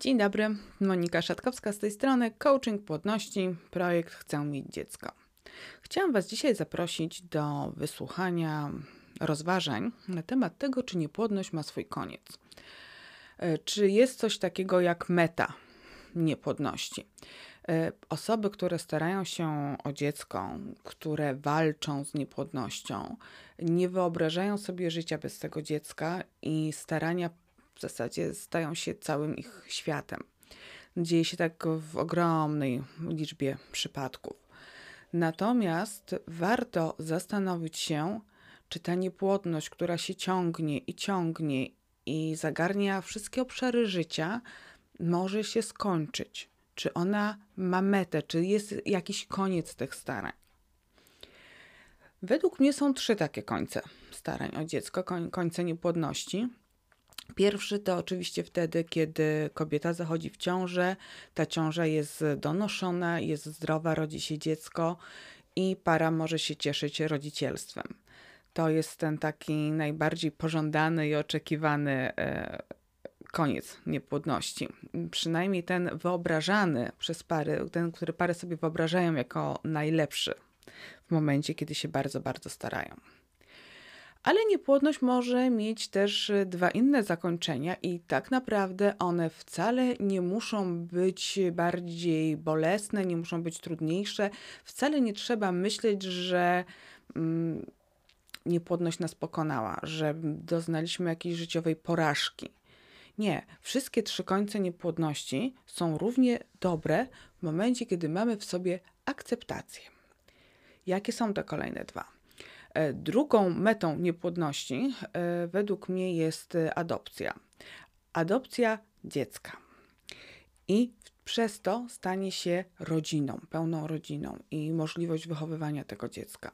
Dzień dobry, Monika Szatkowska z tej strony, Coaching Płodności, projekt Chcę mieć dziecko. Chciałam Was dzisiaj zaprosić do wysłuchania rozważań na temat tego, czy niepłodność ma swój koniec. E, czy jest coś takiego jak meta niepłodności? E, osoby, które starają się o dziecko, które walczą z niepłodnością, nie wyobrażają sobie życia bez tego dziecka i starania w zasadzie stają się całym ich światem. Dzieje się tak w ogromnej liczbie przypadków. Natomiast warto zastanowić się, czy ta niepłodność, która się ciągnie i ciągnie i zagarnia wszystkie obszary życia, może się skończyć. Czy ona ma metę, czy jest jakiś koniec tych starań. Według mnie są trzy takie końce starań o dziecko, końce niepłodności. Pierwszy to oczywiście wtedy, kiedy kobieta zachodzi w ciążę, ta ciąża jest donoszona, jest zdrowa, rodzi się dziecko i para może się cieszyć rodzicielstwem. To jest ten taki najbardziej pożądany i oczekiwany e, koniec niepłodności. Przynajmniej ten wyobrażany przez pary, ten, który pary sobie wyobrażają jako najlepszy w momencie, kiedy się bardzo, bardzo starają. Ale niepłodność może mieć też y, dwa inne zakończenia, i tak naprawdę one wcale nie muszą być bardziej bolesne, nie muszą być trudniejsze. Wcale nie trzeba myśleć, że mm, niepłodność nas pokonała, że doznaliśmy jakiejś życiowej porażki. Nie, wszystkie trzy końce niepłodności są równie dobre w momencie, kiedy mamy w sobie akceptację. Jakie są te kolejne dwa? E, drugą metą niepłodności e, według mnie jest adopcja. Adopcja dziecka. I przez to stanie się rodziną, pełną rodziną i możliwość wychowywania tego dziecka.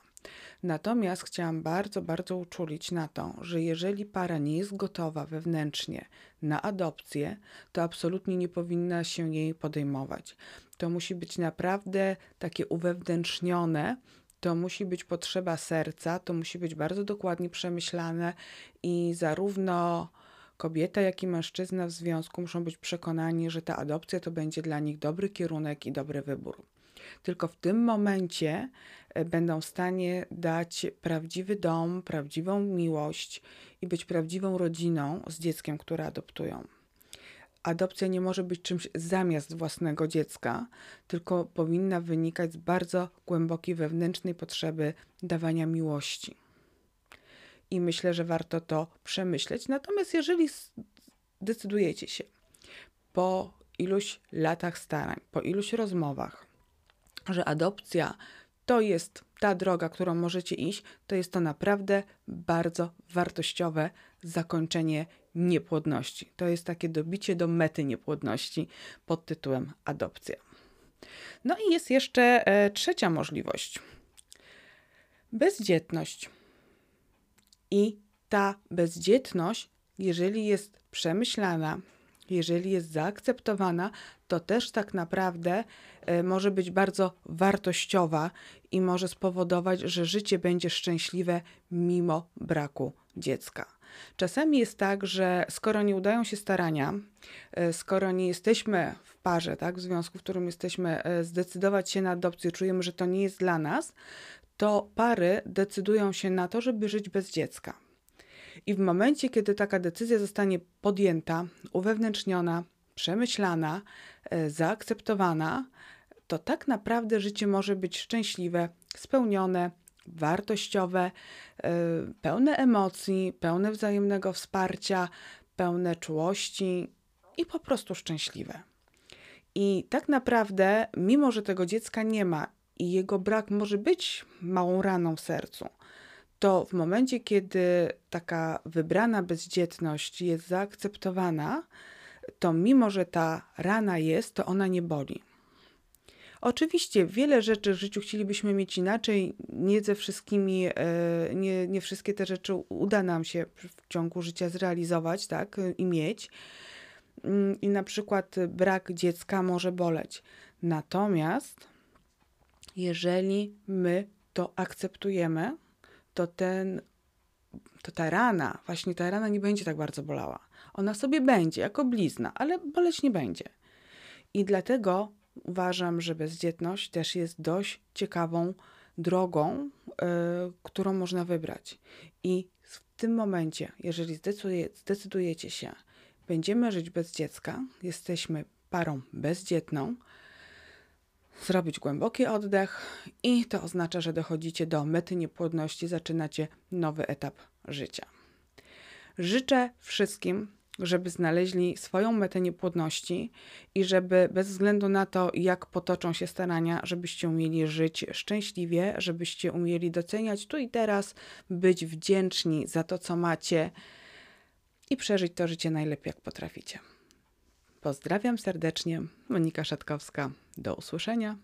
Natomiast chciałam bardzo, bardzo uczulić na to, że jeżeli para nie jest gotowa wewnętrznie na adopcję, to absolutnie nie powinna się jej podejmować. To musi być naprawdę takie uwewnętrznione, to musi być potrzeba serca, to musi być bardzo dokładnie przemyślane i zarówno kobieta, jak i mężczyzna w związku muszą być przekonani, że ta adopcja to będzie dla nich dobry kierunek i dobry wybór. Tylko w tym momencie e, będą w stanie dać prawdziwy dom, prawdziwą miłość i być prawdziwą rodziną z dzieckiem, które adoptują adopcja nie może być czymś zamiast własnego dziecka, tylko powinna wynikać z bardzo głębokiej wewnętrznej potrzeby dawania miłości. I myślę, że warto to przemyśleć. Natomiast jeżeli decydujecie się po iluś latach starań, po iluś rozmowach, że adopcja to jest ta droga, którą możecie iść, to jest to naprawdę bardzo wartościowe zakończenie niepłodności. To jest takie dobicie do mety niepłodności pod tytułem adopcja. No i jest jeszcze e, trzecia możliwość. Bezdzietność. I ta bezdzietność, jeżeli jest przemyślana, jeżeli jest zaakceptowana, to też tak naprawdę e, może być bardzo wartościowa i może spowodować, że życie będzie szczęśliwe mimo braku dziecka. Czasami jest tak, że skoro nie udają się starania, e, skoro nie jesteśmy w parze, tak, w związku, w którym jesteśmy, e, zdecydować się na adopcję, czujemy, że to nie jest dla nas, to pary decydują się na to, żeby żyć bez dziecka. I w momencie, kiedy taka decyzja zostanie podjęta, uwewnętrzniona, przemyślana, e, zaakceptowana, to tak naprawdę życie może być szczęśliwe, spełnione, wartościowe, e, pełne emocji, pełne wzajemnego wsparcia, pełne czułości i po prostu szczęśliwe. I tak naprawdę, mimo że tego dziecka nie ma i jego brak może być małą raną w sercu, to w momencie, kiedy taka wybrana bezdzietność jest zaakceptowana, to mimo, że ta rana jest, to ona nie boli. Oczywiście wiele rzeczy w życiu chcielibyśmy mieć inaczej, nie ze wszystkimi, e, nie, nie wszystkie te rzeczy uda nam się w ciągu życia zrealizować, tak, i mieć. Mm, I na przykład brak dziecka może boleć. Natomiast jeżeli my to akceptujemy, to ten to ta rana, właśnie ta rana nie będzie tak bardzo bolała. Ona sobie będzie jako blizna, ale boleć nie będzie. I dlatego uważam, że bezdzietność też jest dość ciekawą drogą, y, którą można wybrać. I w tym momencie, jeżeli zdecyduje, zdecydujecie się, będziemy żyć bez dziecka, jesteśmy parą bezdzietną, zrobić głęboki oddech i to oznacza, że dochodzicie do mety niepłodności, zaczynacie nowy etap życia. Życzę wszystkim, żeby znaleźli swoją metę niepłodności i żeby bez względu na to, jak potoczą się starania, żebyście umieli żyć szczęśliwie, żebyście umieli doceniać tu i teraz, być wdzięczni za to, co macie i przeżyć to życie najlepiej, jak potraficie. Pozdrawiam serdecznie, Monika Szatkowska. Do usłyszenia.